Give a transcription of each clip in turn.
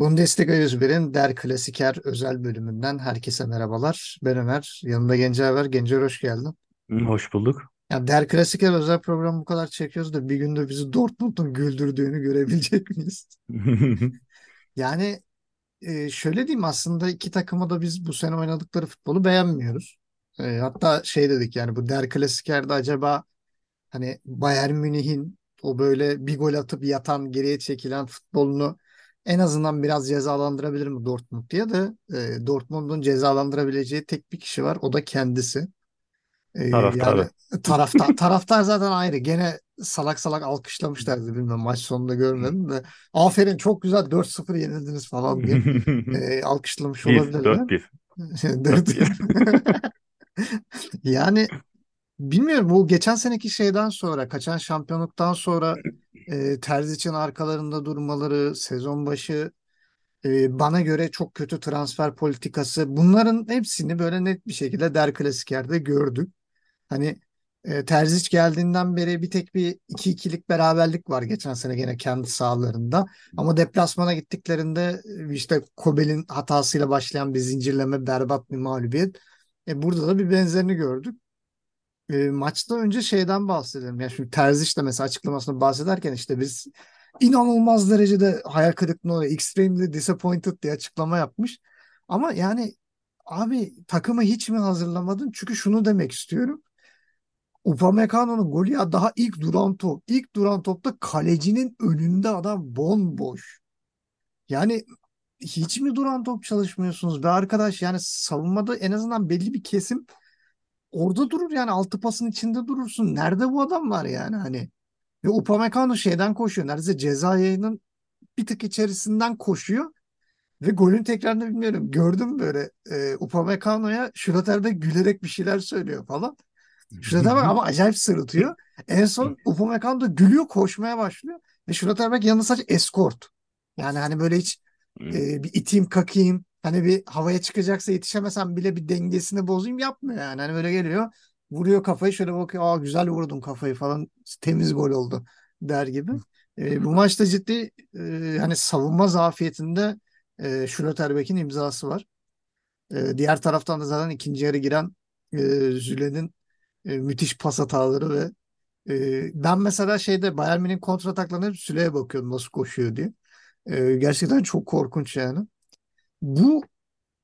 Bundesliga 101'in Der Klasiker özel bölümünden herkese merhabalar. Ben Ömer. Yanımda Gencer var. Gencer hoş geldin. Hoş bulduk. Ya Der Klasiker özel programı bu kadar çekiyoruz da bir günde bizi Dortmund'un güldürdüğünü görebilecek miyiz? Yani e, şöyle diyeyim aslında iki takıma da biz bu sene oynadıkları futbolu beğenmiyoruz. E, hatta şey dedik yani bu Der Klasiker'de acaba hani Bayern Münih'in o böyle bir gol atıp yatan geriye çekilen futbolunu en azından biraz cezalandırabilir mi Dortmund diye de e, Dortmund'un cezalandırabileceği tek bir kişi var. O da kendisi. E, yani Taraftarı. taraftar taraftar zaten ayrı. Gene salak salak alkışlamışlardı bilmem maç sonunda görmedim de. Aferin çok güzel 4-0 yenildiniz falan diye e, alkışlamış olabilirler. dört bir, Dört- dört bir. Yani bilmiyorum bu geçen seneki şeyden sonra kaçan şampiyonluktan sonra e, Terzic'in arkalarında durmaları sezon başı e, bana göre çok kötü transfer politikası bunların hepsini böyle net bir şekilde Der Klasikler'de gördük. Hani e, Terzic geldiğinden beri bir tek bir iki ikilik beraberlik var geçen sene gene kendi sahalarında. Ama deplasmana gittiklerinde e, işte Kobel'in hatasıyla başlayan bir zincirleme berbat bir mağlubiyet. E, burada da bir benzerini gördük. E, maçtan önce şeyden bahsedelim. Yani şimdi Terzic de mesela açıklamasını bahsederken işte biz inanılmaz derecede hayal kırıklığına uğradık. Extremely disappointed diye açıklama yapmış. Ama yani abi takımı hiç mi hazırlamadın? Çünkü şunu demek istiyorum. Upamecano'nun golü ya daha ilk duran top. İlk duran topta kalecinin önünde adam bomboş. Yani hiç mi duran top çalışmıyorsunuz be arkadaş? Yani savunmada en azından belli bir kesim orada durur yani altı pasın içinde durursun. Nerede bu adam var yani hani? Ve Upamecano şeyden koşuyor. Neredeyse ceza yayının bir tık içerisinden koşuyor. Ve golün tekrarını bilmiyorum. Gördüm böyle e, Upamecano'ya Schlotterbeck gülerek bir şeyler söylüyor falan. Schlotterbeck ama acayip sırıtıyor. En son Upamecano da gülüyor koşmaya başlıyor. Ve Schlotterbeck yanında sadece eskort. Yani hani böyle hiç e, bir iteyim kakayım. Hani bir havaya çıkacaksa yetişemesem bile bir dengesini bozayım yapmıyor yani. Hani böyle geliyor vuruyor kafayı şöyle bakıyor. Aa güzel vurdum kafayı falan temiz gol oldu der gibi. E, bu maçta ciddi e, hani savunma zafiyetinde e, Schlotterbeck'in imzası var. E, diğer taraftan da zaten ikinci yarı giren e, Züle'nin e, müthiş pas hataları ve e, ben mesela şeyde Bayern Münih'in kontrataklarına hep Süle'ye bakıyordum nasıl koşuyor diye. E, gerçekten çok korkunç yani. Bu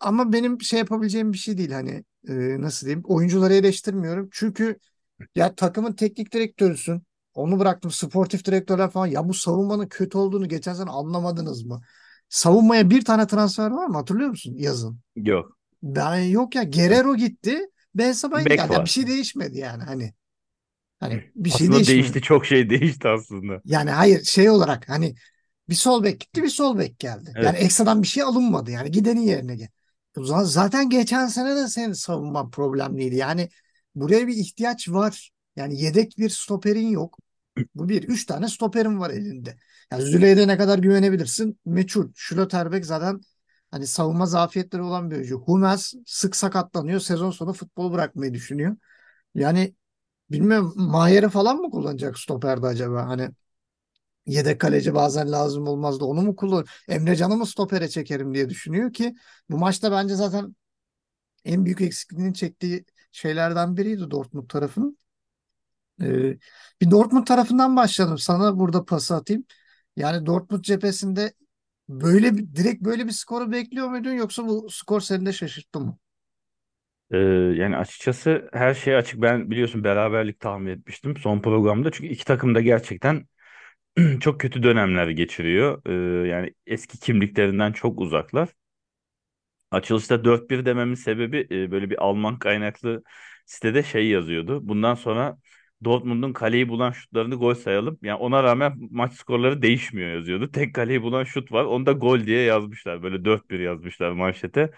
ama benim şey yapabileceğim bir şey değil hani e, nasıl diyeyim oyuncuları eleştirmiyorum. Çünkü ya takımın teknik direktörüsün. Onu bıraktım sportif direktörler falan. Ya bu savunmanın kötü olduğunu geçen sene anlamadınız mı? Savunmaya bir tane transfer var mı hatırlıyor musun yazın? Yok. Ben yok ya Guerrero gitti. Ben Sabah'ın Bek geldi. Ya bir şey değişmedi yani hani. Hani bir şey Aslında değişmedi. değişti. Çok şey değişti aslında. Yani hayır şey olarak hani bir sol bek gitti bir sol bek geldi. Yani Evet. ekstradan bir şey alınmadı yani gidenin yerine gel. Zaten geçen sene de senin savunma problemliydi. Yani buraya bir ihtiyaç var. Yani yedek bir stoperin yok. Bu bir. Üç tane stoperin var elinde. Yani Züleyh'e ne kadar güvenebilirsin? Meçhul. Schlotterbeck zaten hani savunma zafiyetleri olan bir oyuncu. Hummels sık sakatlanıyor. Sezon sonu futbol bırakmayı düşünüyor. Yani bilmiyorum Mayer'i falan mı kullanacak stoperde acaba? Hani Yedek kaleci bazen lazım olmaz da onu mu kullan? Emre Can'ı mı stopere çekerim diye düşünüyor ki bu maçta bence zaten en büyük eksikliğini çektiği şeylerden biriydi Dortmund tarafının. Ee, bir Dortmund tarafından başlayalım. Sana burada pası atayım. Yani Dortmund cephesinde böyle bir, direkt böyle bir skoru bekliyor muydun yoksa bu skor seni de şaşırttı mı? Ee, yani açıkçası her şey açık. Ben biliyorsun beraberlik tahmin etmiştim son programda. Çünkü iki takım da gerçekten çok kötü dönemler geçiriyor. Ee, yani eski kimliklerinden çok uzaklar. Açılışta 4-1 dememin sebebi e, böyle bir Alman kaynaklı sitede şey yazıyordu. Bundan sonra Dortmund'un kaleyi bulan şutlarını gol sayalım. Yani ona rağmen maç skorları değişmiyor yazıyordu. Tek kaleyi bulan şut var. Onu da gol diye yazmışlar. Böyle 4-1 yazmışlar manşete.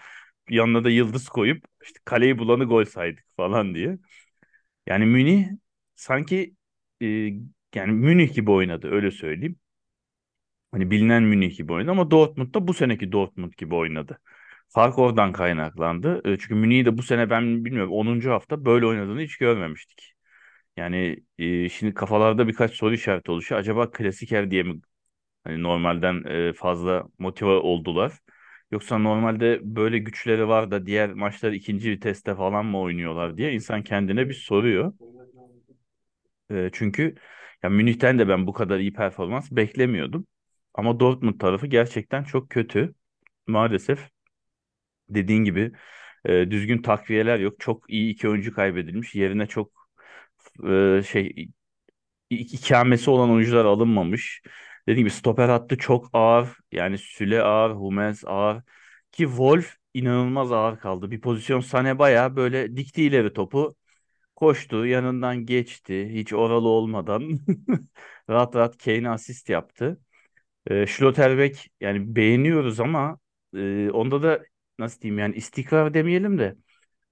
Yanına da yıldız koyup işte kaleyi bulanı gol saydık falan diye. Yani Münih sanki e, yani Münih gibi oynadı öyle söyleyeyim. Hani bilinen Münih gibi oynadı ama Dortmund da bu seneki Dortmund gibi oynadı. Fark oradan kaynaklandı. E, Çünkü Münih'i de bu sene ben bilmiyorum onuncu hafta böyle oynadığını hiç görmemiştik. Yani e, şimdi kafalarda birkaç soru işareti oluşuyor. Acaba Klasiker diye mi Hani normalden e, fazla motive oldular. Yoksa normalde böyle güçleri var da diğer maçları ikinci viteste falan mı oynuyorlar diye insan kendine bir soruyor. E, çünkü ya Münih'ten de ben bu kadar iyi performans beklemiyordum. Ama Dortmund tarafı gerçekten çok kötü. Maalesef dediğin gibi e, düzgün takviyeler yok. Çok iyi iki oyuncu kaybedilmiş. Yerine çok e, şey ikamesi olan oyuncular alınmamış. Dediğim gibi stoper hattı çok ağır. Yani Süle ağır, Hummels ağır. Ki Wolf inanılmaz ağır kaldı. Bir pozisyon Sané bayağı böyle dikti ileri topu. Koştu, yanından geçti. Hiç oralı olmadan rahat rahat Kane'e asist yaptı. E, Schlotterbeck yani beğeniyoruz ama e, onda da nasıl diyeyim yani istikrar demeyelim de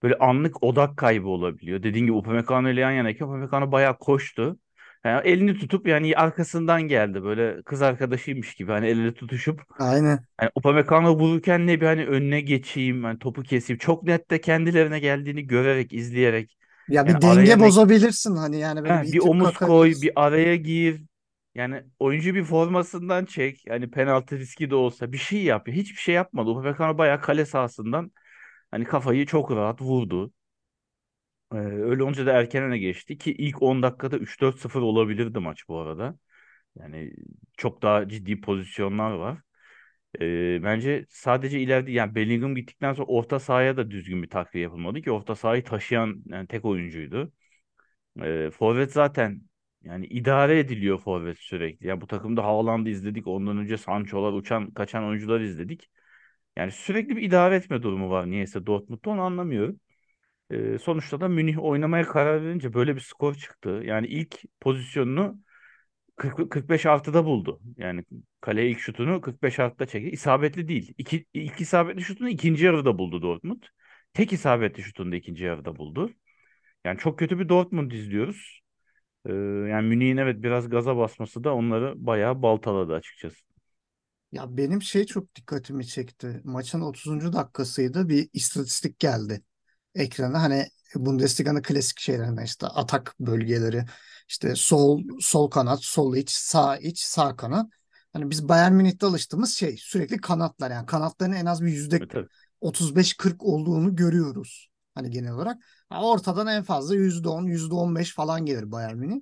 böyle anlık odak kaybı olabiliyor. Dediğin gibi Upamecano ile yan yanayken Upamecano bayağı koştu. Yani elini tutup yani arkasından geldi böyle kız arkadaşıymış gibi hani elini tutuşup Aynen. yani Upamecano vururken ne bir hani önüne geçeyim hani topu keseyim. Çok net de kendilerine geldiğini görerek izleyerek Ya yani bir araya denge ne bozabilirsin hani yani böyle bir Heh, bir itip omuz koy, bir araya gir. Yani oyuncu bir formasından çek. Yani penaltı riski de olsa bir şey yap. Hiçbir şey yapmadı. Upamecano bayağı kale sahasından hani kafayı çok rahat vurdu. Ee, öyle olunca da erken öne geçti ki ilk 10 dakikada 3-4-0 olabilirdi maç bu arada. Yani çok daha ciddi pozisyonlar var. Ee, bence sadece ileride yani Bellingham gittikten sonra orta sahaya da düzgün bir takviye yapılmadı ki orta sahayı taşıyan yani tek oyuncuydu. E, forvet zaten yani idare ediliyor forvet sürekli. Ya bu takımda Haaland'ı izledik. Ondan önce Sancho'lar, uçan kaçan oyuncular izledik. Yani sürekli bir idare etme durumu var niyeyse Dortmund'da onu anlamıyorum. E, sonuçta da Münih oynamaya karar verince böyle bir skor çıktı. Yani ilk pozisyonunu 40, 45 artıda buldu. Yani kaleye ilk şutunu 45 artıda çekti. İsabetli değil. İki, ilk isabetli şutunu ikinci yarıda buldu Dortmund. Tek isabetli şutunu da ikinci yarıda buldu. Yani çok kötü bir Dortmund izliyoruz. Ee, yani Münih'in evet biraz gaza basması da onları bayağı baltaladı açıkçası. Ya benim şey çok dikkatimi çekti. Maçın 30. dakikasıydı bir istatistik geldi ekrana. Hani Bundesliga'nın klasik şeylerinden işte atak bölgeleri işte sol sol kanat, sol iç, sağ iç, sağ kanat. Hani biz Bayern Münih'te alıştığımız şey sürekli kanatlar yani kanatların en az bir yüzde Evet, tabii. 35-40 olduğunu görüyoruz. Hani genel olarak. Ortadan en fazla %10, %15 falan gelir Bayern Münih.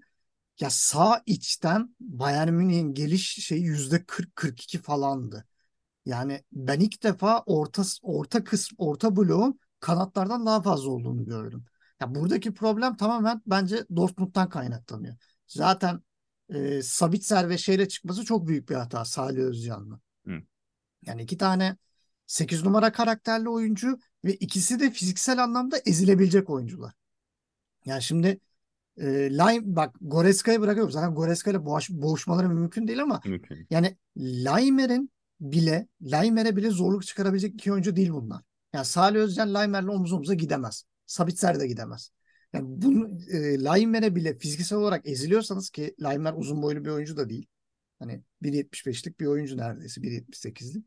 Ya sağ içten Bayern Münih'in geliş şeyi yüzde 40-42 falandı. Yani ben ilk defa orta orta kısım orta bloğun kanatlardan daha fazla olduğunu gördüm. Ya buradaki problem tamamen bence Dortmund'dan kaynaklanıyor. Zaten e, Sabitzer ve şeyle çıkması çok büyük bir hata Salih Özcan'la. Yani iki tane 8 numara karakterli oyuncu ve ikisi de fiziksel anlamda ezilebilecek oyuncular. Yani şimdi e, Lime bak Goreska'yı bırakıyorum. Zaten Goreska ile boğuş, boğuşmaları mümkün değil ama mümkün. yani Laimer'in bile Laimer'e bile zorluk çıkarabilecek iki oyuncu değil bunlar. Yani Salih Özcan Laimer'le omuz omuza gidemez. Sabitzer de gidemez. Yani bunu e, Laimer'e bile fiziksel olarak eziliyorsanız ki Laimer uzun boylu bir oyuncu da değil. Hani 1.75'lik bir oyuncu neredeyse 1.78'lik.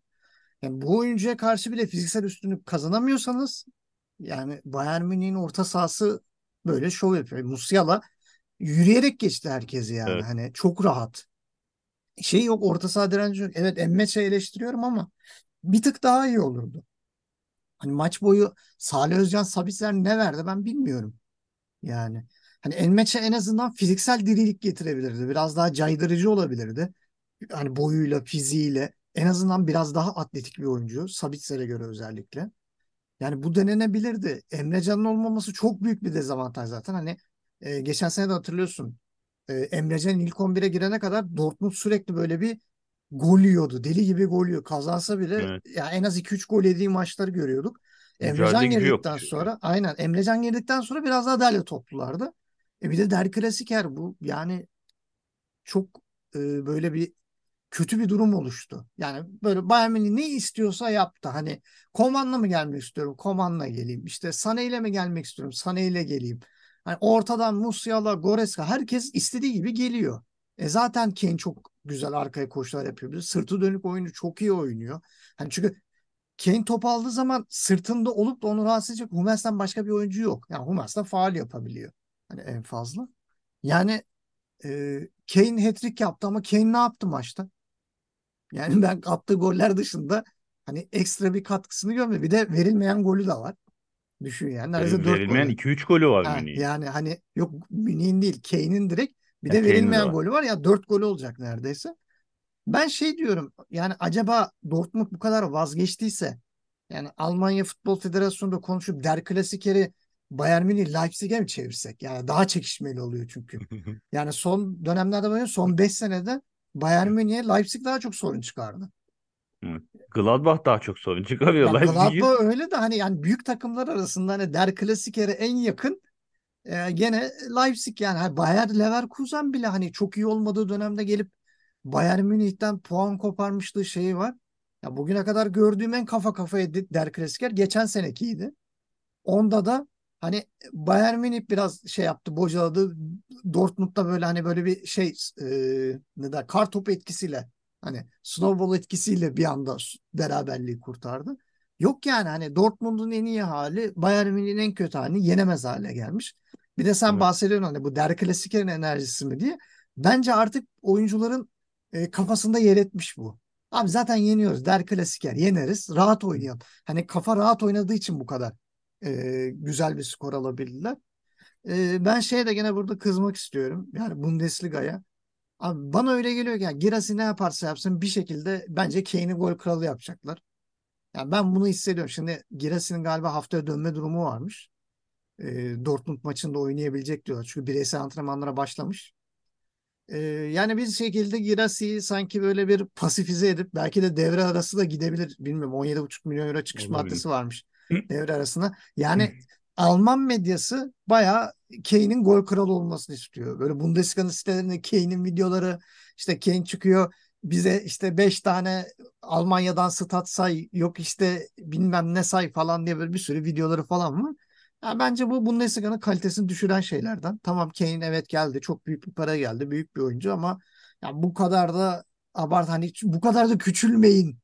Yani bu oyuncuya karşı bile fiziksel üstünlük kazanamıyorsanız yani Bayern Münih'in orta sahası böyle şov yapıyor. Musiala yürüyerek geçti herkesi yani. Evet. Hani çok rahat. Şey yok orta saha direnci yok. Evet Emmeç'i eleştiriyorum ama bir tık daha iyi olurdu. Hani maç boyu Salih Özcan Sabitzer ne verdi ben bilmiyorum. Yani hani Emmeç'e en azından fiziksel dirilik getirebilirdi. Biraz daha caydırıcı olabilirdi. Hani boyuyla, fiziğiyle en azından biraz daha atletik bir oyuncu. Sabitzer'e göre özellikle. Yani bu denenebilirdi. Emre Can'ın olmaması çok büyük bir dezavantaj zaten. Hani e, geçen sene de hatırlıyorsun. E, Emre Can ilk 11'e girene kadar Dortmund sürekli böyle bir gol yiyordu. Deli gibi gol yiyor. Kazansa bile Evet. ya en az 2-3 gol yediği maçları görüyorduk. Emrecan girdikten sonra aynen Emrecan girdikten sonra biraz daha derli toplulardı. E bir de Der Klasiker bu yani çok e, böyle bir kötü bir durum oluştu. Yani böyle Bayern Münih ne istiyorsa yaptı. Hani Koman'la mı gelmek istiyorum? Koman'la geleyim. İşte Sané ile mi gelmek istiyorum? Sané ile geleyim. Hani ortadan Musiala, Goreska herkes istediği gibi geliyor. E zaten Kane çok güzel arkaya koşular yapıyor. Sırtı dönük oyunu çok iyi oynuyor. Hani çünkü Kane top aldığı zaman sırtında olup da onu rahatsız edecek Hummels'ten başka bir oyuncu yok. Yani Hummels de faal yapabiliyor. Hani en fazla. Yani e, Kane hat-trick yaptı ama Kane ne yaptı maçta? Yani ben attığı goller dışında hani ekstra bir katkısını görmedim. Bir de verilmeyen golü de var. Düşün yani. Neredeyse 4 Verilmeyen golü. 2-3 golü var Münih'in. yani hani yok Münih'in değil Kane'in direkt bir Yani de verilmeyen golü var ya 4 golü olacak neredeyse. Ben şey diyorum yani acaba Dortmund bu kadar vazgeçtiyse yani Almanya Futbol Federasyonu'nda konuşup Der Klasikeri Bayern Münih Leipzig'e mi çevirsek? Yani daha çekişmeli oluyor çünkü. Yani son dönemlerde böyle son 5 senede Bayern Münih'e Leipzig daha çok sorun çıkardı. Evet. Gladbach daha çok sorun çıkarıyor Ya Leipzig'in. Gladbach öyle de hani yani büyük takımlar arasında hani Der Klasikere en yakın e, gene Leipzig yani hani Bayer Leverkusen bile hani çok iyi olmadığı dönemde gelip Bayern Münih'ten puan koparmışlığı şeyi var. Ya bugüne kadar gördüğüm en kafa kafaya de- Der Klassiker geçen senekiydi. Onda da hani Bayern Münih biraz şey yaptı, bocaladı. Dortmund'da böyle hani böyle bir şey e, ne der kar topu etkisiyle hani snowball etkisiyle bir anda beraberliği kurtardı. Yok yani hani Dortmund'un en iyi hali Bayern Münih'in en kötü halini yenemez hale gelmiş. Bir de sen Evet. bahsediyorsun hani bu Der Klassiker'in enerjisi mi diye. Bence artık oyuncuların e, kafasında yer etmiş bu. Abi zaten yeniyoruz. Der Klassiker yeneriz. Rahat oynayalım. Hani kafa rahat oynadığı için bu kadar e, güzel bir skor alabildiler. E, ben şeye de gene burada kızmak istiyorum. Yani Bundesliga'ya. Abi bana öyle geliyor ki yani Girassi ne yaparsa yapsın bir şekilde bence Kane'i gol kralı yapacaklar. Yani ben bunu hissediyorum. Şimdi Girassi'nin galiba haftaya dönme durumu varmış. E, Dortmund maçında oynayabilecek diyorlar. Çünkü bireysel antrenmanlara başlamış. Ee, yani bir şekilde Girasi'yi sanki böyle bir pasifize edip belki de devre arası da gidebilir. Bilmiyorum 17,5 milyon euro çıkış Olabilir. maddesi varmış devre arasına. Yani Alman medyası bayağı Kane'in gol kralı olmasını istiyor. Böyle Bundesliga'nın sitelerinde Kane'in videoları işte Kane çıkıyor bize işte 5 tane Almanya'dan stat say yok işte bilmem ne say falan diye böyle bir sürü videoları falan var. Ya bence bu Bundesliga'nın kalitesini düşüren şeylerden. Tamam Kane evet geldi. Çok büyük bir para geldi. Büyük bir oyuncu ama ya bu kadar da abart hani bu kadar da küçülmeyin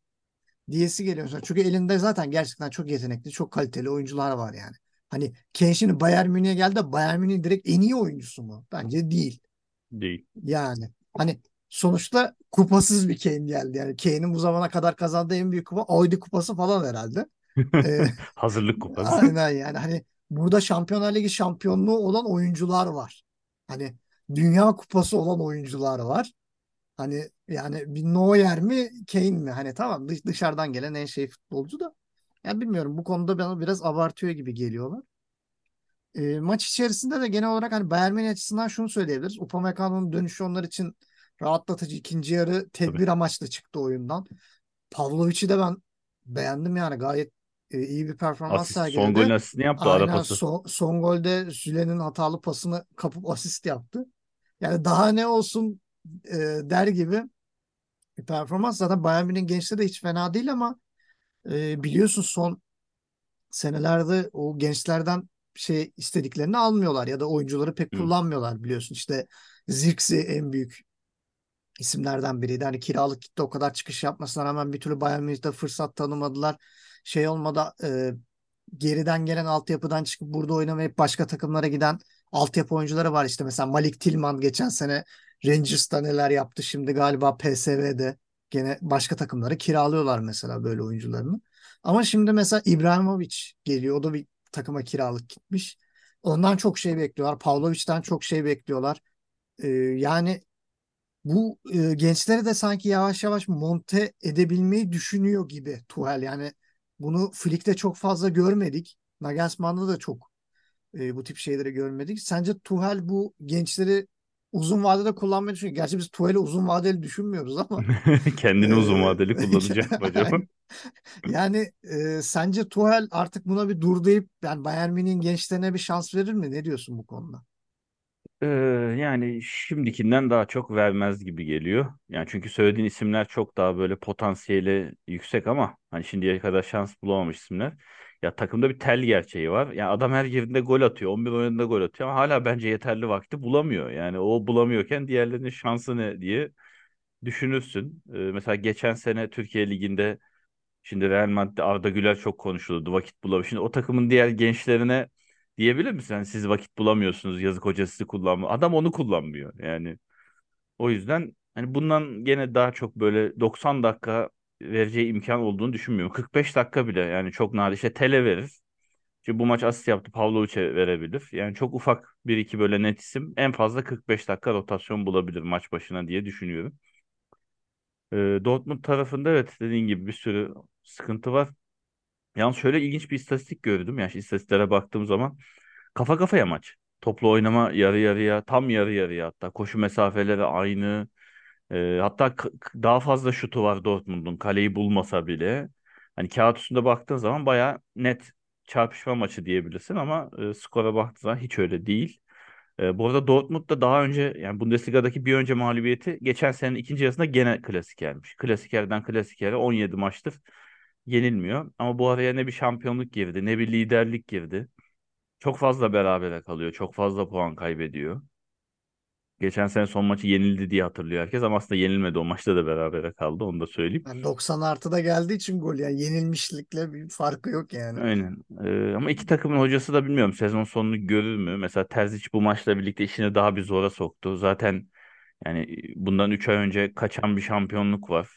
diyesi geliyor. Çünkü elinde zaten gerçekten çok yetenekli, çok kaliteli oyuncular var yani. Hani Kane şimdi Bayern Münih'e geldi de Bayern Münih'in direkt en iyi oyuncusu mu? Bence değil. Değil. Yani hani sonuçta kupasız bir Kane geldi. Yani Kane'in bu zamana kadar kazandığı en büyük kupa Audi kupası falan herhalde. Ee, Hazırlık kupası. Aynen yani hani burada Şampiyonlar Ligi şampiyonluğu olan oyuncular var. Hani Dünya Kupası olan oyuncular var. Hani yani bir Neuer mi Kane mi? Hani tamam dış- dışarıdan gelen en şey futbolcu da. Ya bilmiyorum bu konuda bana biraz abartıyor gibi geliyorlar. E, maç içerisinde de genel olarak hani Bayern Münih açısından şunu söyleyebiliriz. Upamecano'nun dönüşü onlar için rahatlatıcı ikinci yarı tedbir amaçlı çıktı oyundan. Pavlovic'i de ben beğendim yani gayet e, iyi bir performans Asist, son sergiledi. golün asistini yaptı ara Aynen pası. son, son golde Süle'nin hatalı pasını kapıp asist yaptı. Yani daha ne olsun e, der gibi bir performans. Zaten Bayern Münih'in gençleri de hiç fena değil ama e, biliyorsun son senelerde o gençlerden şey istediklerini almıyorlar ya da oyuncuları pek Hı. kullanmıyorlar biliyorsun. İşte Zirkzee en büyük isimlerden biriydi. Hani kiralık gitti o kadar çıkış yapmasına rağmen bir türlü Bayern Münih'te fırsat tanımadılar. Şey olmadı e, geriden gelen altyapıdan çıkıp burada oynamayıp başka takımlara giden altyapı oyuncuları var. İşte mesela Malik Tillman geçen sene Rangers'ta neler yaptı. Şimdi galiba PSV'de gene başka takımları kiralıyorlar mesela böyle oyuncularını. Ama şimdi mesela İbrahimovic geliyor. O da bir takıma kiralık gitmiş. Ondan çok şey bekliyorlar. Pavlovic'den çok şey bekliyorlar. Ee, yani bu e, gençleri de sanki yavaş yavaş monte edebilmeyi düşünüyor gibi Tuchel. Yani bunu Flick'te çok fazla görmedik. Nagelsmann'da da çok e, bu tip şeyleri görmedik. Sence Tuchel bu gençleri uzun vadede kullanmayı düşünüyor. Gerçi biz Tuchel'i uzun vadeli düşünmüyoruz ama Kendini uzun e, vadeli kullanacak mı acaba? yani e, sence Tuchel artık buna bir dur deyip yani Bayern Münih'in gençlerine bir şans verir mi? Ne diyorsun bu konuda? Ee, yani şimdikinden daha çok vermez gibi geliyor. Yani çünkü söylediğin isimler çok daha böyle potansiyeli yüksek ama hani şimdiye kadar şans bulamamış isimler. Ya takımda bir tel gerçeği var. Yani adam her girdiğinde gol atıyor. 11 oyununda gol atıyor ama hala bence yeterli vakti bulamıyor. Yani o bulamıyorken diğerlerinin şansı ne diye düşünürsün. Ee, mesela geçen sene Türkiye Ligi'nde şimdi Real Madrid'de Arda Güler çok konuşuldu. Vakit bulamıyor. Şimdi o takımın diğer gençlerine diyebilir misin? Yani siz vakit bulamıyorsunuz. Yazık hoca sizi kullanmıyor. Adam onu kullanmıyor. Yani o yüzden hani bundan gene daha çok böyle 90 dakika vereceği imkan olduğunu düşünmüyorum. 45 dakika bile yani çok nadir. İşte Tele verir. Çünkü bu maç asist yaptı Pavlovic'e verebilir. Yani çok ufak bir iki böyle net isim en fazla 45 dakika rotasyon bulabilir maç başına diye düşünüyorum. Ee, Dortmund tarafında evet dediğin gibi bir sürü sıkıntı var. Yalnız şöyle ilginç bir istatistik gördüm. Yani istatistiklere baktığım zaman kafa kafaya maç. Toplu oynama yarı yarıya, tam yarı yarıya hatta koşu mesafeleri aynı. Ee, hatta daha fazla şutu var Dortmund'un kaleyi bulmasa bile. Hani kağıt üstünde baktığın zaman baya net çarpışma maçı diyebilirsin ama e, skora baktığın zaman hiç öyle değil. E, bu arada Dortmund da daha önce yani Bundesliga'daki bir önce mağlubiyeti geçen senenin ikinci yarısında gene klasikermiş. Klasikerden klasikere 17 maçtır yenilmiyor. Ama bu araya ne bir şampiyonluk girdi ne bir liderlik girdi. Çok fazla berabere kalıyor. Çok fazla puan kaybediyor. Geçen sene son maçı yenildi diye hatırlıyor herkes ama aslında yenilmedi. O maçta da berabere kaldı. Onu da söyleyeyim. Yani 90 artıda geldiği için gol yani yenilmişlikle bir farkı yok yani. Aynen. Ee, ama iki takımın hocası da bilmiyorum sezon sonunu görür mü? Mesela Terzic bu maçla birlikte işini daha bir zora soktu. Zaten yani bundan 3 ay önce kaçan bir şampiyonluk var.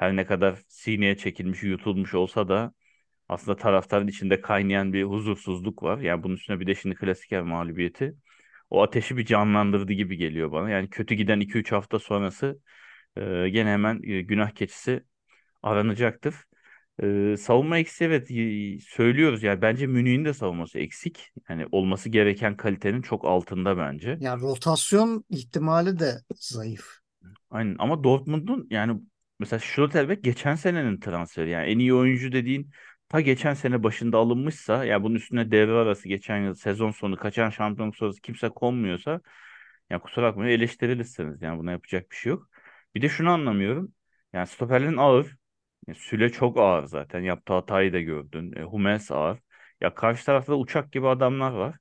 Her ne kadar sineye çekilmiş, yutulmuş olsa da aslında taraftarın içinde kaynayan bir huzursuzluk var. Yani bunun üstüne bir de şimdi klasiker mağlubiyeti. O ateşi bir canlandırdı gibi geliyor bana. Yani kötü giden iki üç hafta sonrası e, gene hemen e, günah keçisi aranacaktır. E, savunma eksiği evet y- söylüyoruz yani bence Münih'in de savunması eksik. Yani olması gereken kalitenin çok altında bence. Yani rotasyon ihtimali de zayıf. Aynen ama Dortmund'un yani mesela Schlotterbeck geçen senenin transferi. Yani en iyi oyuncu dediğin ta geçen sene başında alınmışsa ya bunun üstüne devre arası geçen yıl sezon sonu kaçan şampiyonluk sonrası kimse konmuyorsa ya kusura bakmayın eleştirilirsiniz. Yani buna yapacak bir şey yok. Bir de şunu anlamıyorum. Yani stoperlerin ağır. E, Süle çok ağır zaten. Yaptığı hatayı da gördün. E, Hummels ağır. Ya karşı tarafta da uçak gibi adamlar var.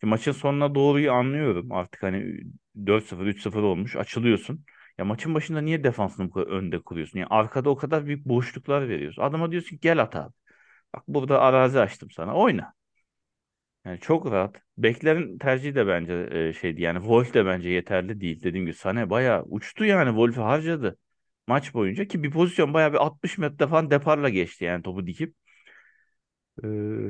Şimdi maçın sonuna doğruyu anlıyorum. Artık hani 4-0 3-0 olmuş. Açılıyorsun. Ya maçın başında niye defansını bu kadar önde kuruyorsun? Yani arkada o kadar büyük boşluklar veriyorsun. Adama diyorsun ki gel at abi. Bak burada arazi açtım sana. Oyna. Yani çok rahat. Beklerin tercihi de bence e, şeydi. Yani Wolf de bence yeterli değil. Dediğim gibi Sané bayağı uçtu yani. Wolf'ü harcadı. Maç boyunca ki bir pozisyon bayağı bir 60 metre falan deparla geçti yani topu dikip. Ee,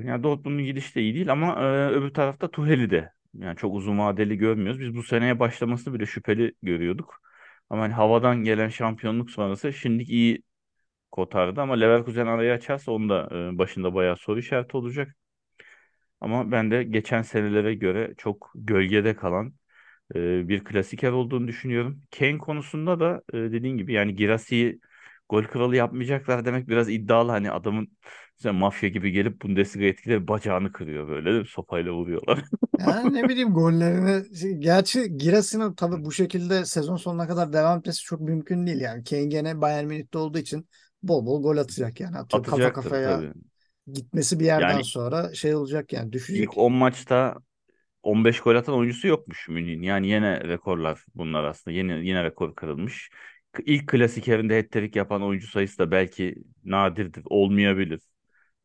yani Dortmund'un gidişi de iyi değil ama e, öbür tarafta Tuhel'i de yani çok uzun vadeli görmüyoruz. Biz bu seneye başlamasını bile şüpheli görüyorduk. Ama hani havadan gelen şampiyonluk sonrası şimdilik iyi kotardı ama Leverkusen arayı açarsa onun da e, başında bayağı soru işareti olacak. Ama ben de geçen senelere göre çok gölgede kalan e, bir klasiker olduğunu düşünüyorum. Kane konusunda da e, dediğin gibi yani Girassi'yi gol kralı yapmayacaklar demek biraz iddialı. Hani adamın mesela mafya gibi gelip Bundesliga etkileri bacağını kırıyor böyle? Sopayla vuruyorlar. Yani ne bileyim gollerini şey, gerçi Girasinin tabii bu şekilde sezon sonuna kadar devam etmesi çok mümkün değil yani. Kane gene Bayern Münih'te olduğu için bol bol gol atacak yani. Atıyorum kafa Atacaktır kafaya tabii. gitmesi bir yerden Yani sonra şey olacak yani ilk düşecek. 10 maçta 15 gol atan oyuncusu yokmuş Münih'in. Yani yine rekorlar bunlar aslında. Yine yine rekor kırılmış. İlk klasikerinde hat-trick yapan oyuncu sayısı da belki nadirdir, olmayabilir.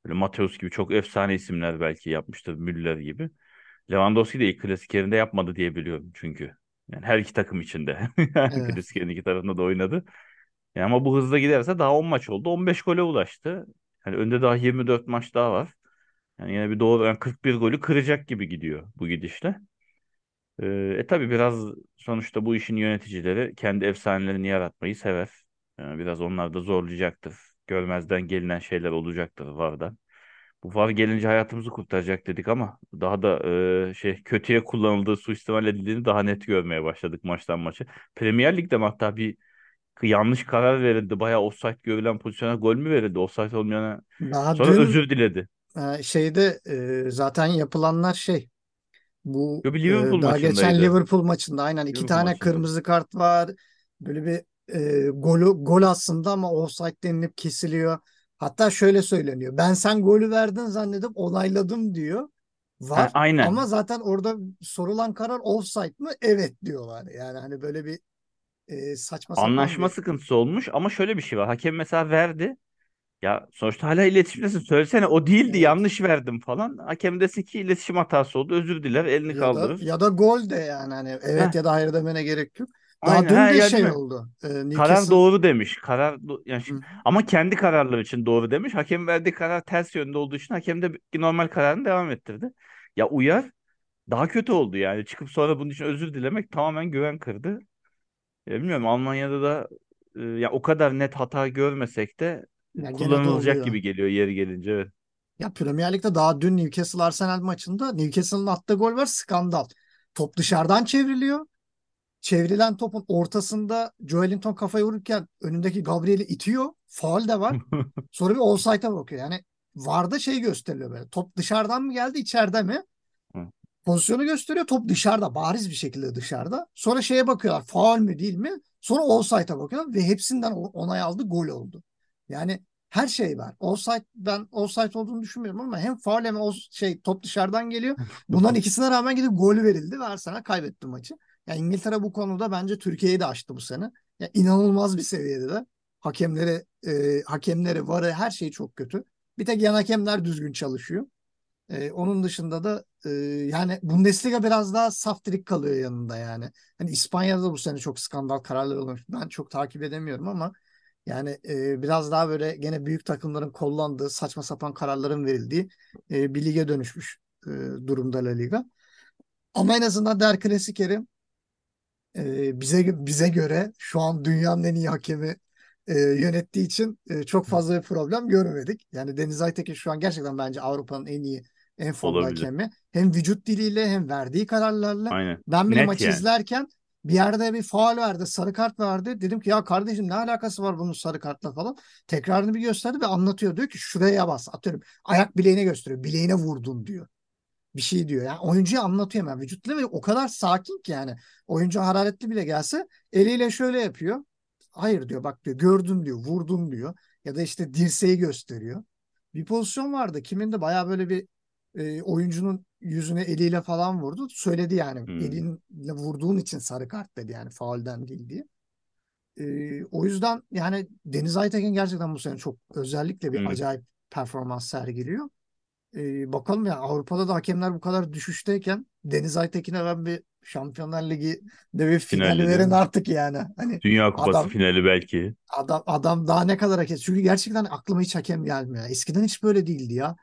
Böyle Mateus gibi çok efsane isimler belki yapmıştır, Müller gibi. Lewandowski de ilk klasikerinde yapmadı diye biliyorum çünkü. Yani her iki takım içinde. Evet. Klasikerin iki tarafında da oynadı. Yani ama bu hızla giderse daha 10 maç oldu. 15 gole ulaştı. Yani önde daha 24 maç daha var. Yani yine bir doğru yani 41 golü kıracak gibi gidiyor bu gidişle. Ee, e tabii biraz sonuçta bu işin yöneticileri kendi efsanelerini yaratmayı sever. Yani biraz onlar da zorlayacaktır. Görmezden gelinen şeyler olacaktır VAR'dan. Bu VAR gelince hayatımızı kurtaracak dedik ama daha da e, şey kötüye kullanıldığı, suistimal edildiğini daha net görmeye başladık maçtan maça. Premier Lig'de mi hatta bir yanlış karar verildi. Bayağı offside görülen pozisyona gol mü verildi? Offside olmayana. Daha Sonra dün özür diledi. e, şeyde e, zaten yapılanlar şey bu Yo bir e, Liverpool daha geçen. Liverpool maçında aynen iki Liverpool tane maçında. kırmızı kart var. Böyle bir e, golü, gol aslında ama offside denilip kesiliyor. Hatta şöyle söyleniyor. Ben sen golü verdin zannedip onayladım diyor. Ha, Var ama aynen. zaten orada sorulan karar offside mı? Evet diyorlar. Yani hani böyle bir e, saçma sapan Anlaşma bir sıkıntısı olmuş ama şöyle bir şey var. Hakem mesela verdi. Ya sonuçta hala iletişimdesin. Söylesene o değildi evet. yanlış verdim falan. Hakem desin ki iletişim hatası oldu. Özür diler elini Ya da kaldırır. ya da gol de yani hani Heh, evet ya da hayır demene gerek yok. Daha Aynen dün ha de ya şey oldu. Ee, Karar doğru demiş. Karar do- yani şi- Hı. ama kendi kararları için doğru demiş. Hakem verdiği karar ters yönde olduğu için hakem de normal kararını devam ettirdi. Ya uyar daha kötü oldu yani. Çıkıp sonra bunun için özür dilemek tamamen güven kırdı. Ya bilmiyorum Almanya'da da e, ya o kadar net hata görmesek de ya gene de kullanılacak gibi geliyor yeri gelince. Evet. Ya Premier Lig'de daha dün Newcastle Arsenal maçında Newcastle'ın attığı gol var skandal. Top dışarıdan çevriliyor. Çevrilen topun ortasında Joelinton kafayı vururken önündeki Gabriel'i itiyor. Faul de var. Sonra bir offside'a bakıyor. Yani VAR'da şey gösteriliyor böyle. Top dışarıdan mı geldi içeride mi? Pozisyonu gösteriyor. Top dışarıda. Bariz bir şekilde dışarıda. Sonra şeye bakıyorlar. Faul mü değil mi? Sonra offside'a bakıyorlar ve hepsinden onay aldı. Gol oldu. Yani her şey var. Offside ben offside olduğunu düşünmüyorum ama hem faul hem o şey top dışarıdan geliyor. Bunların ikisine rağmen gidip gol verildi ve Arsenal kaybetti maçı. Yani İngiltere bu konuda bence Türkiye'yi de aştı bu sene. Ya inanılmaz bir seviyede de. Hakemleri, e, hakemleri, varı her şey çok kötü. Bir tek yan hakemler düzgün çalışıyor. E, onun dışında da e, yani Bundesliga biraz daha saftirik kalıyor yanında yani. Hani İspanya'da da bu sene çok skandal kararlar olmuş. Ben çok takip edemiyorum ama yani e, biraz daha böyle gene büyük takımların kullandığı saçma sapan kararların verildiği e, bir lige dönüşmüş e, durumda La Liga. Ama en azından Der Klasikeri e, bize bize göre şu an dünyanın en iyi hakemi e, yönettiği için e, çok fazla bir problem görmedik. Yani Deniz Aytekin şu an gerçekten bence Avrupa'nın en iyi, en formda hakemi. Hem vücut diliyle hem verdiği kararlarla. Aynen. Ben bile Net maçı yani. izlerken bir yerde bir faul verdi, sarı kart verdi. Dedim ki ya kardeşim ne alakası var bunun sarı kartla falan. Tekrarını bir gösterdi ve anlatıyor. Diyor ki şuraya bas atıyorum. Ayak bileğine gösteriyor. Bileğine vurdun diyor bir şey diyor. Yani oyuncuya anlatıyor hemen. Vücut dili o kadar sakin ki yani. Oyuncu hararetli bile gelse eliyle şöyle yapıyor. Hayır diyor bak diyor gördüm diyor vurdum diyor. Ya da işte dirseği gösteriyor. Bir pozisyon vardı. Kimin de bayağı böyle bir e, oyuncunun yüzüne eliyle falan vurdu. Söyledi yani Hmm. elinle vurduğun için sarı kart dedi yani faulden değil diye. E, o yüzden yani Deniz Aytekin gerçekten bu sene çok özellikle bir Hmm. acayip performans sergiliyor. Ee, bakalım ya Avrupa'da da hakemler bu kadar düşüşteyken Deniz Aytekin'e ben bir Şampiyonlar Ligi'de bir final Finalde değil verin mi? artık yani. Hani Dünya Kupası adam finali belki. adam adam daha ne kadar hakem. Çünkü gerçekten aklıma hiç hakem gelmiyor. Eskiden hiç böyle değildi ya.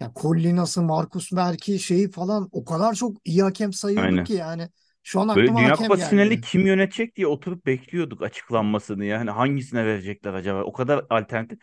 Ya Collinas'ı, Marcus Merki şeyi falan o kadar çok iyi hakem sayıyorduk Aynen. ki yani. Şu an Böyle Dünya Kupası gelmiyor. kim yönetecek diye oturup bekliyorduk açıklanmasını. Yani hangisine verecekler acaba? O kadar alternatif.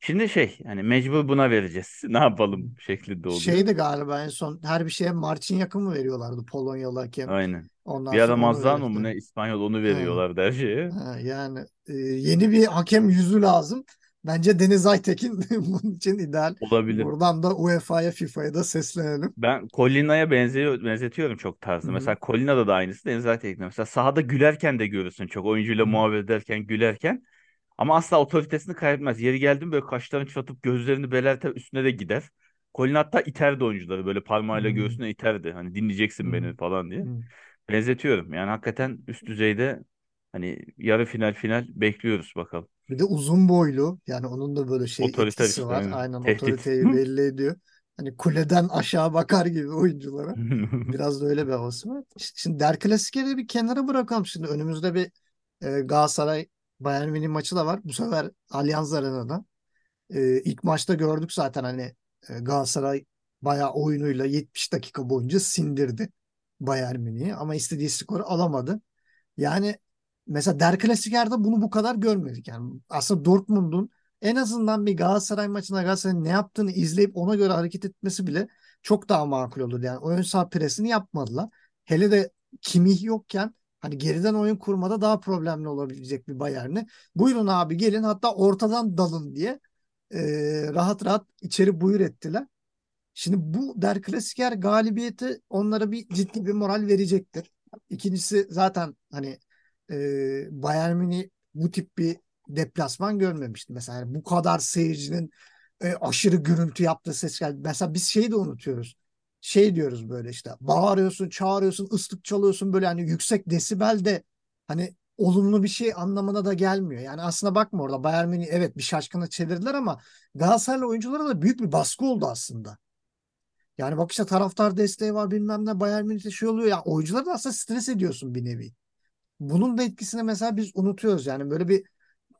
Şimdi şey yani mecbur buna vereceğiz. Ne yapalım şeklinde oluyor. Şeydi galiba en son her bir şeye Marcin mı veriyorlardı Polonyalı hakem. Aynen. Ondan Bir ara Mazzano mu ne İspanyol onu veriyorlardı her şeye. Ha, yani e, yeni bir hakem yüzü lazım. Bence Deniz Aytekin bunun için ideal. Olabilir. Buradan da UEFA'ya, FIFA'ya da seslenelim. Ben Colina'ya benziyor, benzetiyorum çok tarzı. Hı hı. Mesela Colina'da da aynısı. Deniz Aytekin'de. Mesela sahada gülerken de görürsün çok. Oyuncuyla Hı hı. muhabbet ederken gülerken. Ama asla otoritesini kaybetmez. Yeri geldi mi böyle kaşlarını çatıp gözlerini belerter üstüne de gider. Colin hatta iterdi oyuncuları böyle parmağıyla Hı göğsüne iterdi. Hani dinleyeceksin hı. beni falan diye. Hı. Benzetiyorum. Yani hakikaten üst düzeyde hani yarı final final bekliyoruz bakalım. Bir de uzun boylu. Yani onun da böyle şey Otoriter etkisi var. aynen. Aynen Tehdit. otoriteyi belli ediyor. Hani kuleden aşağı bakar gibi oyunculara. Biraz da öyle bir havası var. Şimdi Der Klasikeri bir kenara bırakalım. Şimdi önümüzde bir e, Galatasaray Bayern Münih maçı da var. Bu sefer Allianz Arena'da. E, ilk maçta gördük zaten hani e, Galatasaray bayağı oyunuyla 70 dakika boyunca sindirdi Bayern Münih'i ama istediği skoru alamadı. Yani mesela Der Klasikerde bunu bu kadar görmedik. Yani aslında Dortmund'un en azından bir Galatasaray maçında Galatasaray'ın ne yaptığını izleyip ona göre hareket etmesi bile çok daha makul olur. Yani oyun saha presini yapmadılar. Hele de Kimmich yokken hani geriden oyun kurmada daha problemli olabilecek bir Bayern'i. Buyurun abi gelin hatta ortadan dalın diye e, rahat rahat içeri buyur ettiler. Şimdi bu Der Klassiker galibiyeti onlara bir ciddi bir moral verecektir. İkincisi zaten hani e, Bayern Münih bu tip bir deplasman görmemişti. Mesela bu kadar seyircinin e, aşırı gürültü yaptığı ses geldi. Mesela biz şeyi de unutuyoruz. Şey diyoruz böyle işte bağırıyorsun, çağırıyorsun, ıslık çalıyorsun böyle hani yüksek desibel de hani olumlu bir şey anlamına da gelmiyor. Yani aslında bakma orada Bayern Münih evet bir şaşkına çevirdiler ama Galatasaraylı oyunculara da büyük bir baskı oldu aslında. Yani bak işte taraftar desteği var bilmem ne Bayern Münih'te şey oluyor ya oyuncuları da aslında stres ediyorsun bir nevi. bunun da etkisini mesela biz unutuyoruz. Yani böyle bir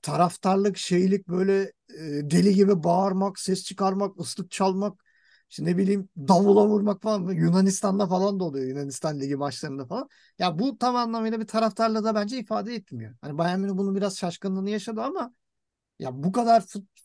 taraftarlık, şeylik böyle e, deli gibi bağırmak, ses çıkarmak, ıslık çalmak, işte ne bileyim davula vurmak falan Yunanistan'da falan da oluyor. Yunanistan Ligi maçlarında falan. Ya bu tam anlamıyla bir taraftarla da bence ifade etmiyor. Hani Bayern Münih bunun biraz şaşkınlığını yaşadı ama ya bu kadar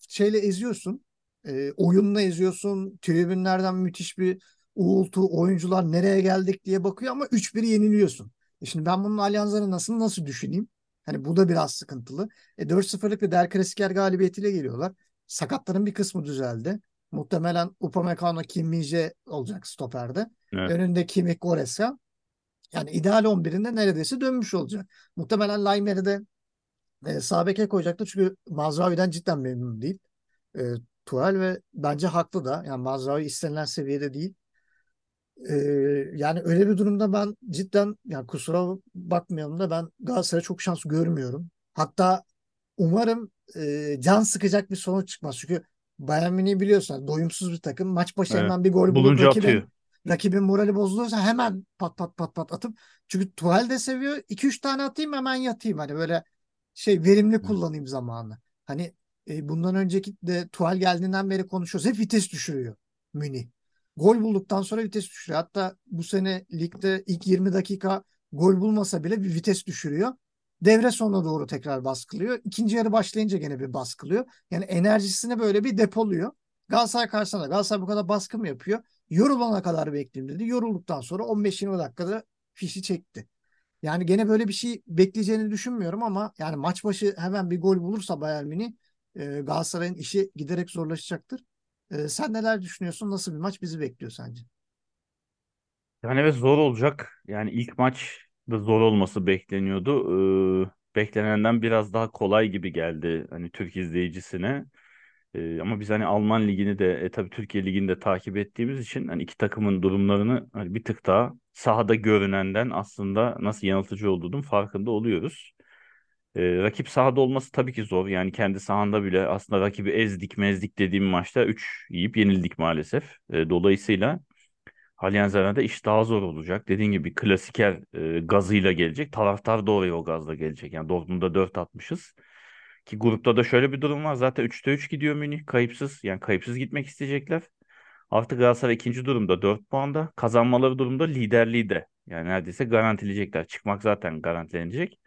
şeyle eziyorsun. E, oyunla eziyorsun. Tribünlerden müthiş bir uğultu. Oyuncular nereye geldik diye bakıyor ama 3-1 yeniliyorsun. E şimdi ben bunun Allianz'ları nasıl nasıl düşüneyim? Hani bu da biraz sıkıntılı. E 4-0'lık bir Der Klassiker galibiyetiyle geliyorlar. Sakatların bir kısmı düzeldi. Muhtemelen Upamecano Kim olacak stoperde. Evet. Önünde Kimmich Goretzka. Yani ideal 11'inde neredeyse dönmüş olacak. Muhtemelen Laimer'i de e, sağ beke koyacaktı. Çünkü Mazraoui'den cidden memnun değil. E, Tuchel ve bence haklı da. Yani Mazraoui istenilen seviyede değil. E, yani öyle bir durumda ben cidden yani kusura bakmayalım da ben Galatasaray'a çok şans görmüyorum. Hatta umarım e, can sıkacak bir sonuç çıkmaz. Çünkü Bayern Münih'i biliyorsun doyumsuz bir takım. Maç başı Evet. bir gol bulup rakibin atıyor. rakibin morali bozulursa hemen pat pat pat pat atıp çünkü Tuchel de seviyor. 2-3 tane atayım hemen yatayım. Hani böyle şey verimli kullanayım zamanı. Hani e, bundan önceki de Tuchel geldiğinden beri konuşuyoruz. Hep vites düşürüyor Münih. Gol bulduktan sonra vites düşürüyor. Hatta bu sene ligde ilk 20 dakika gol bulmasa bile bir vites düşürüyor. Devre sonuna doğru tekrar baskılıyor. İkinci yarı başlayınca gene bir baskılıyor. Yani enerjisini böyle bir depoluyor. Galatasaray karşısında da Galatasaray bu kadar baskı mı yapıyor? Yorulana kadar bekleyeyim dedi. Yorulduktan sonra 15-20 dakikada fişi çekti. Yani gene böyle bir şey bekleyeceğini düşünmüyorum ama yani maç başı hemen bir gol bulursa Bayern Münih e, Galatasaray'ın işi giderek zorlaşacaktır. E, sen neler düşünüyorsun? Nasıl bir maç bizi bekliyor sence? Yani evet zor olacak. Yani ilk maç da zor olması bekleniyordu. Ee, beklenenden biraz daha kolay gibi geldi hani Türk izleyicisine. Ee, ama biz hani Alman ligini de e, tabii Türkiye ligini de takip ettiğimiz için hani iki takımın durumlarını hani bir tık daha sahada görünenden aslında nasıl yanıltıcı olduğunun farkında oluyoruz. Ee, rakip sahada olması tabii ki zor. Yani kendi sahanda bile aslında rakibi ezdik mezdik dediğim maçta 3 yiyip yenildik maalesef. Ee, dolayısıyla Allianz Arena'da iş daha zor olacak. Dediğim gibi klasiker e, gazıyla gelecek. Taraftar da o gazla gelecek. Yani Dortmund'da 4 atmışız. Ki grupta da şöyle bir durum var. Zaten 3'te 3 gidiyor Münih. Kayıpsız. Yani kayıpsız gitmek isteyecekler. Artık Galatasaray ikinci durumda 4 puanda. Kazanmaları durumda liderliği de. Yani neredeyse garantileyecekler. Çıkmak zaten garantilenecek.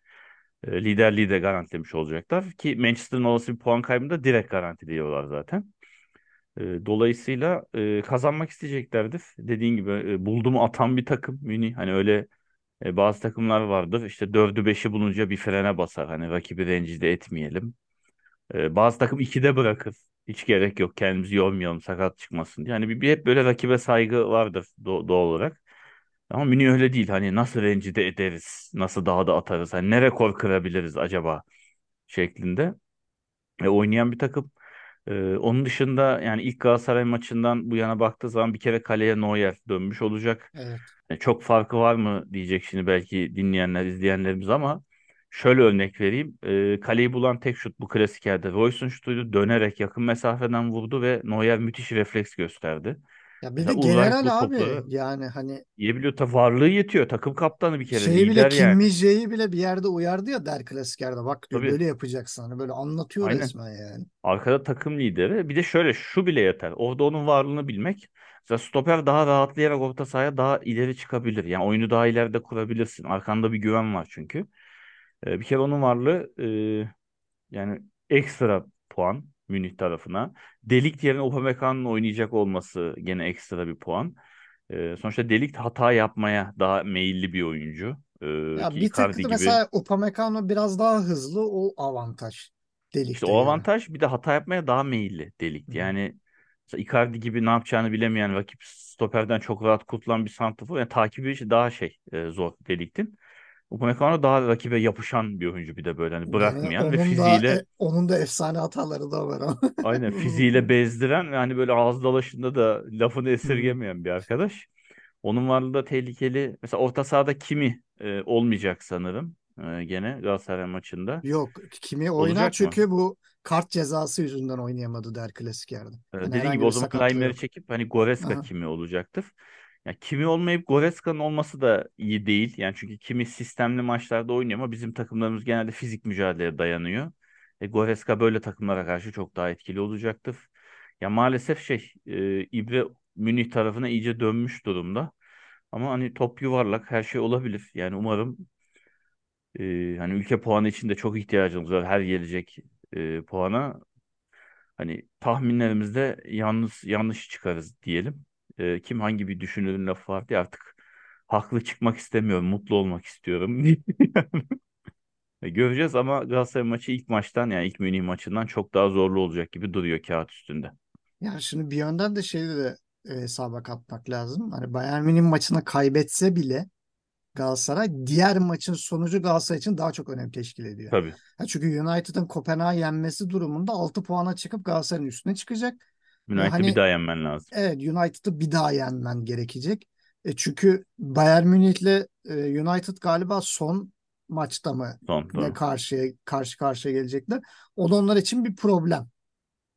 E, liderliği de garantilemiş olacaklar. Ki Manchester'ın olası bir puan kaybında direkt garantiliyorlar zaten. Dolayısıyla kazanmak isteyeceklerdir. Dediğin gibi e, buldu mu atan bir takım Münih. Hani öyle bazı takımlar vardır. İşte dördü beşi bulunca bir frene basar. Hani rakibi rencide etmeyelim. Bazı takım ikide bırakır. Hiç gerek yok. Kendimizi yormayalım sakat çıkmasın diye. Yani bir, bir hep böyle rakibe saygı vardır do- doğal olarak. Ama Münih öyle değil. Hani nasıl rencide ederiz? Nasıl daha da atarız? Hani ne rekor kırabiliriz acaba? şeklinde. E, oynayan bir takım. Ee, onun dışında yani ilk Galatasaray maçından bu yana baktığı zaman bir kere kaleye Neuer dönmüş olacak. Evet. E, çok farkı var mı diyecek şimdi belki dinleyenler, izleyenlerimiz ama şöyle örnek vereyim. E, kaleyi bulan tek şut bu klasik yerde. Royce'un şutuydu. Dönerek yakın mesafeden vurdu ve Neuer müthiş refleks gösterdi. Ya bir de bu general abi topları yani hani yiyebiliyor. Ta varlığı yetiyor. Takım kaptanı bir kere. şeyi bile Kim yani. Min-jae'yi bile bir yerde uyardı ya Der Klassiker'de bak diyor Tabii. böyle yapacaksın hani böyle anlatıyor Aynen. resmen yani. Arkada takım lideri. Bir de şöyle şu bile yeter. Orada onun varlığını bilmek. Mesela stoper daha rahatlayarak orta sahaya daha ileri çıkabilir. Yani oyunu daha ileride kurabilirsin. Arkanda bir güven var çünkü. Ee, bir kere onun varlığı e, yani ekstra puan Münih tarafına. Delik yerine Upamecano'nun oynayacak olması gene ekstra bir puan. Ee, sonuçta Delik hata yapmaya daha meyilli bir oyuncu. Ee, Ya bir tık gibi mesela Upamecano biraz daha hızlı o avantaj İşte delikte o yani. avantaj bir de hata yapmaya daha meyilli Hı delikti. hı. Yani mesela Icardi gibi ne yapacağını bilemeyen rakip stoperden çok rahat kurtulan bir santrafor. Yani takibi daha şey e, zor deliktin. Upamecano daha rakibe yapışan bir oyuncu bir de böyle hani bırakmayan ve onun da fiziğiyle e, onun da efsane hataları da var ama aynen fiziğiyle bezdiren ve hani böyle ağız dalaşında da lafını esirgemeyen bir arkadaş. Onun varlığı da tehlikeli. Mesela orta sahada kimi e, olmayacak sanırım e, gene Galatasaray maçında. Yok kimi oynar Olacak mı? çünkü bu kart cezası yüzünden oynayamadı Der Klassiker'de. Ee, Hani Dediğin gibi o zaman yok. çekip hani Goretzka Aha. kimi olacaktır. Ya kimi olmayıp Goreska'nın olması da iyi değil. Yani çünkü kimi sistemli maçlarda oynuyor ama bizim takımlarımız genelde fizik mücadeleye dayanıyor. E, Goreska böyle takımlara karşı çok daha etkili olacaktır. Ya maalesef şey e, İbre Münih tarafına iyice dönmüş durumda. Ama hani top yuvarlak her şey olabilir. Yani umarım e, hani ülke puanı için de çok ihtiyacımız var her gelecek e, puana. Hani tahminlerimizde yalnız yanlış çıkarız diyelim. E, kim hangi bir düşünürün lafı vardı ya artık haklı çıkmak istemiyorum, mutlu olmak istiyorum. E, Göreceğiz ama Galatasaray maçı ilk maçtan yani ilk Münih maçından çok daha zorlu olacak gibi duruyor kağıt üstünde. Yani şimdi bir yönden de şeyi de e, hesaba katmak lazım. Hani Bayern Münih maçını kaybetse bile Galatasaray diğer maçın sonucu Galatasaray için daha çok önem teşkil ediyor. Tabii. Ha çünkü United'ın Kopenhag'ı yenmesi durumunda 6 puana çıkıp Galatasaray'ın üstüne çıkacak. United'ı bir hani daha yenmen lazım. evet United'ı bir daha yenmen gerekecek. E çünkü Bayern Münih'le e, United galiba son maçta mı Son ne karşıya karşı karşıya gelecekler. O da onlar için bir problem.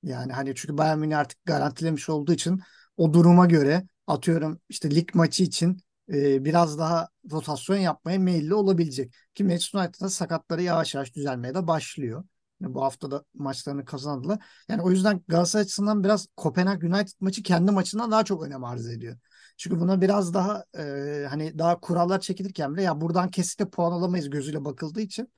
Yani hani çünkü Bayern Münih artık garantilemiş olduğu için o duruma göre atıyorum işte lig maçı için e, biraz daha rotasyon yapmaya meyilli olabilecek. Ki Manchester United'da sakatları yavaş yavaş düzelmeye de başlıyor. Yani bu hafta da maçlarını kazandılar. Yani o yüzden Galatasaray açısından biraz Kopenhag United maçı kendi maçından daha çok önem arz ediyor. Çünkü buna biraz daha e, hani daha kurallar çekilirken bile ya buradan kesinlikle puan alamayız gözüyle bakıldığı için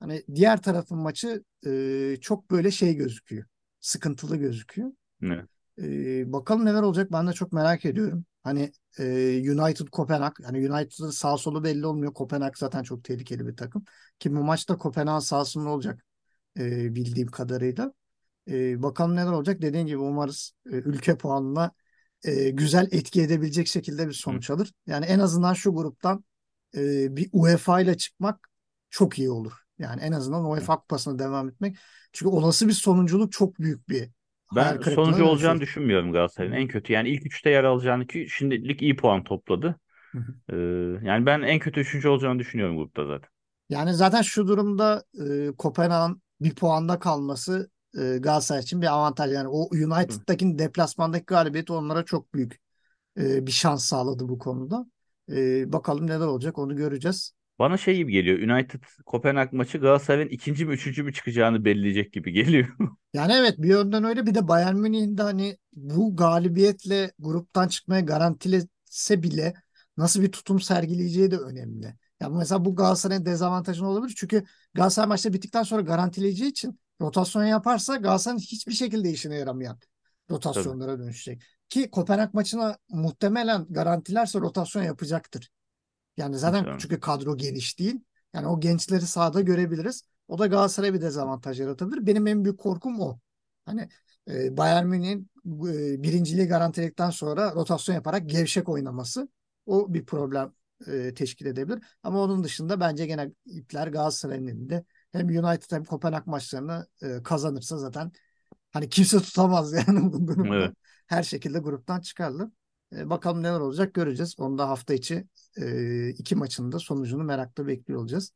hani diğer tarafın maçı e, çok böyle şey gözüküyor. Sıkıntılı gözüküyor. Evet. Ee, bakalım neler olacak ben de çok merak ediyorum. Hani e, United Kopenhag yani United'ın sağ solu belli olmuyor. Kopenhag zaten çok tehlikeli bir takım. Ki bu maçta Kopenhag sahasında olacak e, bildiğim kadarıyla. E, bakalım neler olacak. Dediğim gibi umarız e, ülke puanına e, güzel etki edebilecek şekilde bir Hı. sonuç alır. Yani en azından şu gruptan e, bir UEFA ile çıkmak çok iyi olur. Yani en azından UEFA kupasına devam etmek. Çünkü olası bir sonunculuk çok büyük bir Ben sonucu olacağını düşünmüyorum Hı Galatasaray'ın. hı. En kötü yani ilk üçte yer alacağını ki şimdilik iyi puan topladı. Hı hı. Ee, yani ben en kötü üçüncü olacağını düşünüyorum grupta zaten. Yani zaten şu durumda e, Kopenhag'ın bir puanda kalması e, Galatasaray için bir avantaj. Yani o. United'daki deplasmandaki galibiyeti onlara çok büyük e, bir şans sağladı bu konuda. E, bakalım neler olacak onu göreceğiz. Bana şey gibi geliyor. United Kopenhag maçı Galatasaray'ın ikinci mi üçüncü mü çıkacağını belirleyecek gibi geliyor. Yani evet bir yönden öyle bir de Bayern Münih'in de hani bu galibiyetle gruptan çıkmaya garantilese bile nasıl bir tutum sergileyeceği de önemli. Yani mesela bu Galatasaray'ın dezavantajını olabilir. Çünkü Galatasaray maçta bittikten sonra garantileyeceği için rotasyon yaparsa Galatasaray'ın hiçbir şekilde işine yaramayan Tabii. rotasyonlara dönüşecek. Ki Kopenhag maçına muhtemelen garantilerse rotasyon yapacaktır. Yani zaten Muhtemelen. çünkü kadro geniş değil. Yani o gençleri sahada görebiliriz. O da Galatasaray'a bir dezavantaj yaratabilir. Benim en büyük korkum o. Hani e, Bayern Münih'in e, birinciliği garantiledikten sonra rotasyon yaparak gevşek oynaması o bir problem e, teşkil edebilir. Ama onun dışında bence gene ipler Galatasaray'ın elinde. Hem United hem Kopenhag maçlarını e, kazanırsa zaten hani kimse tutamaz yani bu Evet. grupta. Her şekilde gruptan çıkarlar. E, bakalım neler olacak göreceğiz. Onu da hafta içi e, iki maçın da sonucunu merakla bekliyor olacağız.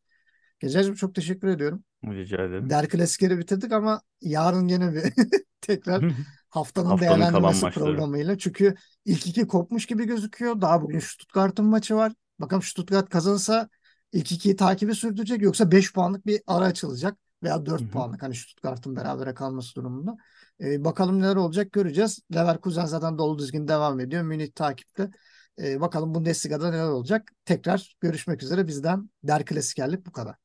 Gececiğim çok teşekkür ediyorum. Rica ederim. Der klasikleri bitirdik ama yarın yine bir tekrar haftanın Haftanın değerlendirmesi maçları. programıyla. Çünkü ilk iki kopmuş gibi gözüküyor. Daha bugün Stuttgart'ın maçı var. Bakalım Stuttgart kazanırsa ilk ikiyi takibi sürdürecek yoksa 5 puanlık bir ara açılacak veya Hı 4 hı. puanlık hani Stuttgart'ın berabere kalması durumunda. Ee, bakalım neler olacak göreceğiz. Leverkusen zaten dolu dizgin devam ediyor. Münih takipte. Ee, bakalım Bundesliga'da neler olacak. Tekrar görüşmek üzere bizden Der Klasikerlik bu kadar.